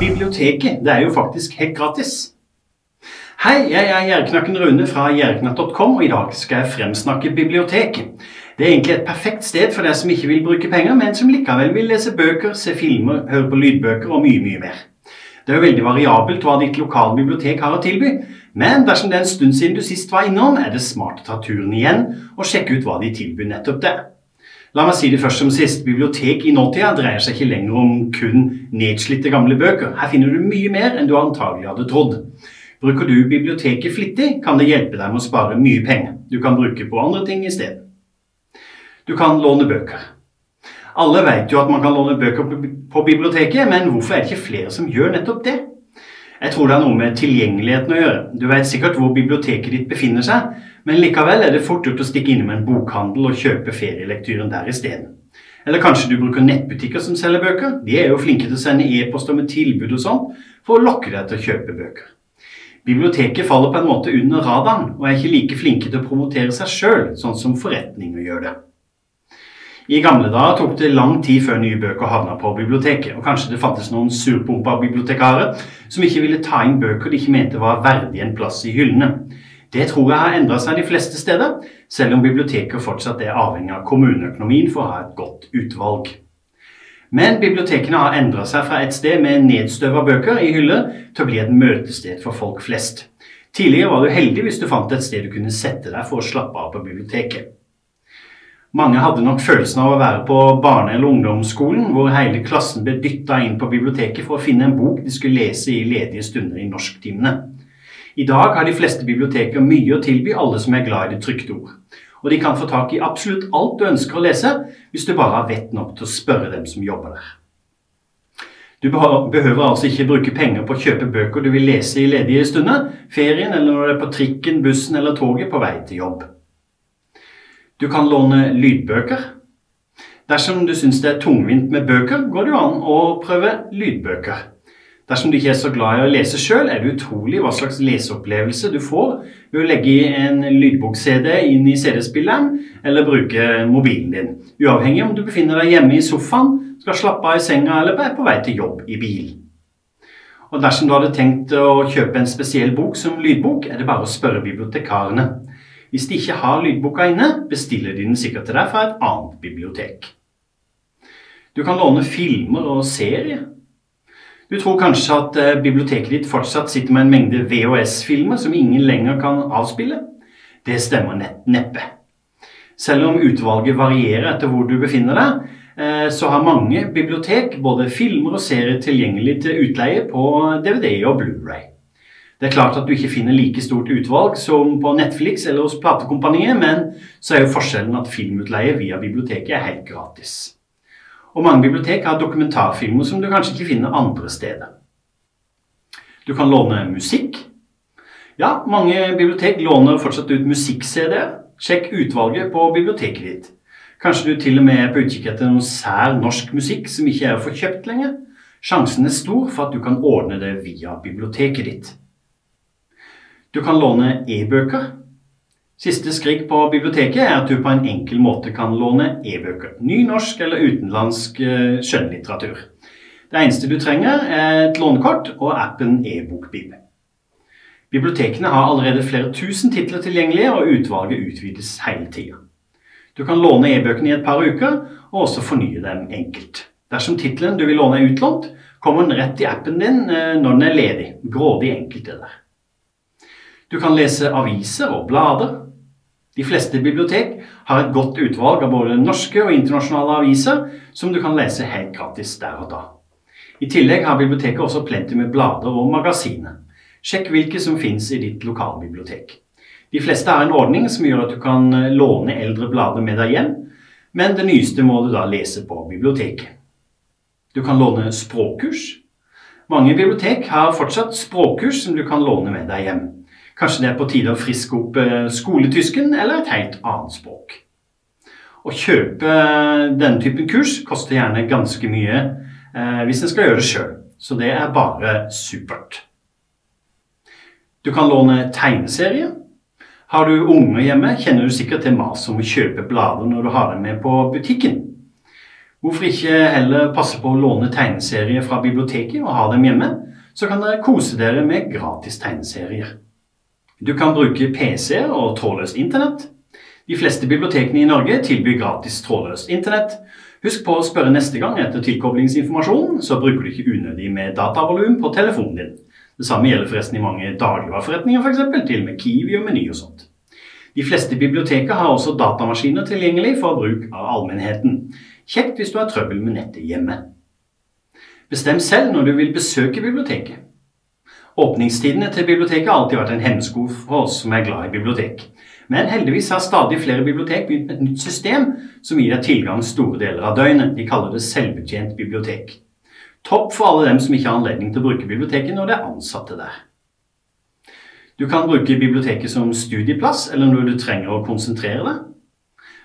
biblioteket. Det er jo faktisk helt gratis. Hei, jeg er Gjerdknakken Rune fra gjerdknatt.com, og i dag skal jeg fremsnakke biblioteket. Det er egentlig et perfekt sted for deg som ikke vil bruke penger, men som likevel vil lese bøker, se filmer, høre på lydbøker og mye, mye mer. Det er jo veldig variabelt hva ditt lokale bibliotek har å tilby, men dersom det er en stund siden du sist var innom, er det smart å ta turen igjen og sjekke ut hva de tilbyr nettopp der. La meg si det først som sist. Bibliotek i nåtida dreier seg ikke lenger om kun nedslitte gamle bøker. Her finner du mye mer enn du antagelig hadde trodd. Bruker du biblioteket flittig, kan det hjelpe deg med å spare mye penger. Du kan bruke på andre ting i stedet. Du kan låne bøker. Alle vet jo at man kan låne bøker på biblioteket, men hvorfor er det ikke flere som gjør nettopp det? Jeg tror det har noe med tilgjengeligheten å gjøre. Du vet sikkert hvor biblioteket ditt befinner seg, men likevel er det fort gjort å stikke innom en bokhandel og kjøpe ferielektyren der isteden. Eller kanskje du bruker nettbutikker som selger bøker. De er jo flinke til å sende e-poster med tilbud og sånn, for å lokke deg til å kjøpe bøker. Biblioteket faller på en måte under radaren og er ikke like flinke til å promotere seg sjøl, sånn som forretninger gjør det. I gamle dager tok det lang tid før nye bøker havna på biblioteket, og kanskje det fantes noen surpumpa bibliotekarer som ikke ville ta inn bøker de ikke mente var verdig en plass i hyllene. Det tror jeg har endra seg de fleste steder, selv om biblioteket fortsatt er avhengig av kommuneøkonomien for å ha et godt utvalg. Men bibliotekene har endra seg fra et sted med nedstøva bøker i hyller til å bli et møtested for folk flest. Tidligere var du heldig hvis du fant et sted du kunne sette deg for å slappe av på biblioteket. Mange hadde nok følelsen av å være på barne- eller ungdomsskolen, hvor hele klassen ble dytta inn på biblioteket for å finne en bok de skulle lese i ledige stunder i norsktimene. I dag har de fleste biblioteker mye å tilby alle som er glad i det trykte ord. Og de kan få tak i absolutt alt du ønsker å lese, hvis du bare har vett nok til å spørre dem som jobber der. Du behøver altså ikke bruke penger på å kjøpe bøker du vil lese i ledige stunder, ferien eller når du er på trikken, bussen eller toget på vei til jobb. Du kan låne lydbøker. Dersom du syns det er tungvint med bøker, går det jo an å prøve lydbøker. Dersom du ikke er så glad i å lese sjøl, er det utrolig hva slags leseopplevelse du får ved å legge en lydbok-CD inn i CD-spilleren eller bruke mobilen din. Uavhengig om du befinner deg hjemme i sofaen, skal slappe av i senga eller er på vei til jobb i bil. Og dersom du hadde tenkt å kjøpe en spesiell bok som lydbok, er det bare å spørre bibliotekarene. Hvis de ikke har lydboka inne, bestiller de den sikkert til deg fra et annet bibliotek. Du kan låne filmer og serier. Du tror kanskje at eh, biblioteket ditt fortsatt sitter med en mengde VHS-filmer som ingen lenger kan avspille? Det stemmer neppe. Selv om utvalget varierer etter hvor du befinner deg, eh, så har mange bibliotek både filmer og serier tilgjengelig til utleie på DVD og Blu-ray. Det er klart at du ikke finner like stort utvalg som på Netflix eller hos platekompaniet, men så er jo forskjellen at filmutleie via biblioteket er helt gratis. Og mange bibliotek har dokumentarfilmer som du kanskje ikke finner andre steder. Du kan låne musikk. Ja, mange bibliotek låner fortsatt ut musikk-CD-er. Sjekk utvalget på biblioteket ditt. Kanskje du til og med er på utkikk etter noe sær norsk musikk som ikke er å få kjøpt lenger. Sjansen er stor for at du kan ordne det via biblioteket ditt. Du kan låne e-bøker. Siste skrik på biblioteket er at du på en enkel måte kan låne e-bøker. Ny norsk eller utenlandsk eh, skjønnlitteratur. Det eneste du trenger, er et lånekort og appen e-bokbib. Bibliotekene har allerede flere tusen titler tilgjengelige, og utvalget utvides hele tida. Du kan låne e-bøkene i et par uker, og også fornye dem enkelt. Dersom tittelen du vil låne er utlånt, kommer den rett i appen din eh, når den er ledig. Grådig enkelt det der. Du kan lese aviser og blader. De fleste bibliotek har et godt utvalg av både norske og internasjonale aviser som du kan lese helt gratis der og da. I tillegg har biblioteket også plenty med blader og magasiner. Sjekk hvilke som finnes i ditt lokalbibliotek. De fleste har en ordning som gjør at du kan eh, låne eldre blader med deg hjem, men det nyeste må du da lese på biblioteket. Du kan låne språkkurs. Mange bibliotek har fortsatt språkkurs som du kan låne med deg hjem. Kanskje det er på tide å friske opp eh, skoletysken eller et helt annet språk. Å kjøpe eh, denne typen kurs koster gjerne ganske mye eh, hvis en skal gjøre det sjøl, så det er bare supert. Du kan låne tegneserier. Har du unger hjemme, kjenner du sikkert til maset om å kjøpe blader når du har dem med på butikken. Hvorfor ikke heller passe på å låne tegneserier fra biblioteket og ha dem hjemme? Så kan dere kose dere med gratis tegneserier. Du kan bruke PC og trådløst internett. De fleste bibliotekene i Norge tilbyr gratis trådløst internett. Husk på å spørre neste gang etter tilkoblingsinformasjon, så bruker du ikke unødig med datavolum på telefonen din. Det samme gjelder forresten i mange dagligvareforretninger, f.eks. til og med Kiwi og Meny og sånt. De fleste biblioteker har også datamaskiner tilgjengelig for bruk av allmennheten. Kjekt hvis du har trøbbel med nettet hjemme. Bestem selv når du vil besøke biblioteket. Åpningstidene til biblioteket har alltid vært en hemsko for oss som er glad i bibliotek. Men heldigvis har stadig flere bibliotek begynt med et nytt system som gir deg tilgang store deler av døgnet. De kaller det selvbetjent bibliotek. Topp for alle dem som ikke har anledning til å bruke biblioteket når det er ansatte der. Du kan bruke biblioteket som studieplass eller når du trenger å konsentrere deg.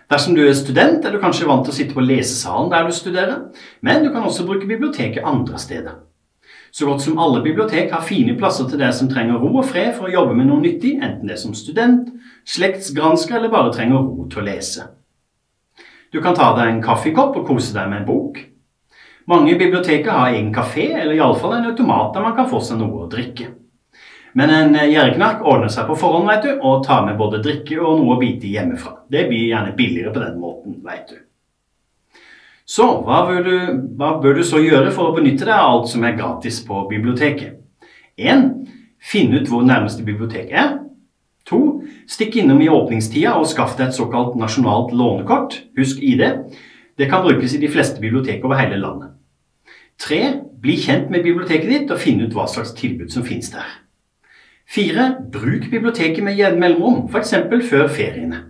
Dersom du er student, er du kanskje vant til å sitte på lesesalen der du studerer, men du kan også bruke biblioteket andre steder. Så godt som alle bibliotek har fine plasser til deg som trenger ro og fred for å jobbe med noe nyttig, enten det er som student, slektsgransker eller bare trenger ro til å lese. Du kan ta deg en kaffekopp og kose deg med en bok. Mange biblioteker har egen kafé, eller iallfall en automat der man kan få seg noe å drikke. Men en gjerdeknark ordner seg på forhånd veit du, og tar med både drikke og noe å bite hjemmefra. Det blir gjerne billigere på den måten, vet du. Så hva bør, du, hva bør du så gjøre for å benytte deg av alt som er gratis på biblioteket? 1. Finn ut hvor nærmeste bibliotek er. 2. Stikk innom i åpningstida og skaff deg et såkalt nasjonalt lånekort. Husk ID. Det kan brukes i de fleste bibliotek over hele landet. 3. Bli kjent med biblioteket ditt og finn ut hva slags tilbud som finnes der. 4. Bruk biblioteket med mellomrom, f.eks. før feriene.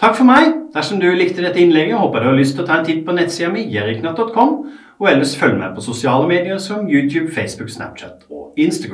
Takk for meg. Dersom du likte dette innlegget, håper du har lyst til å ta en titt på nettsida mi, jeriknatt.com, og ellers følg med på sosiale medier som YouTube, Facebook, Snapchat og Instagram.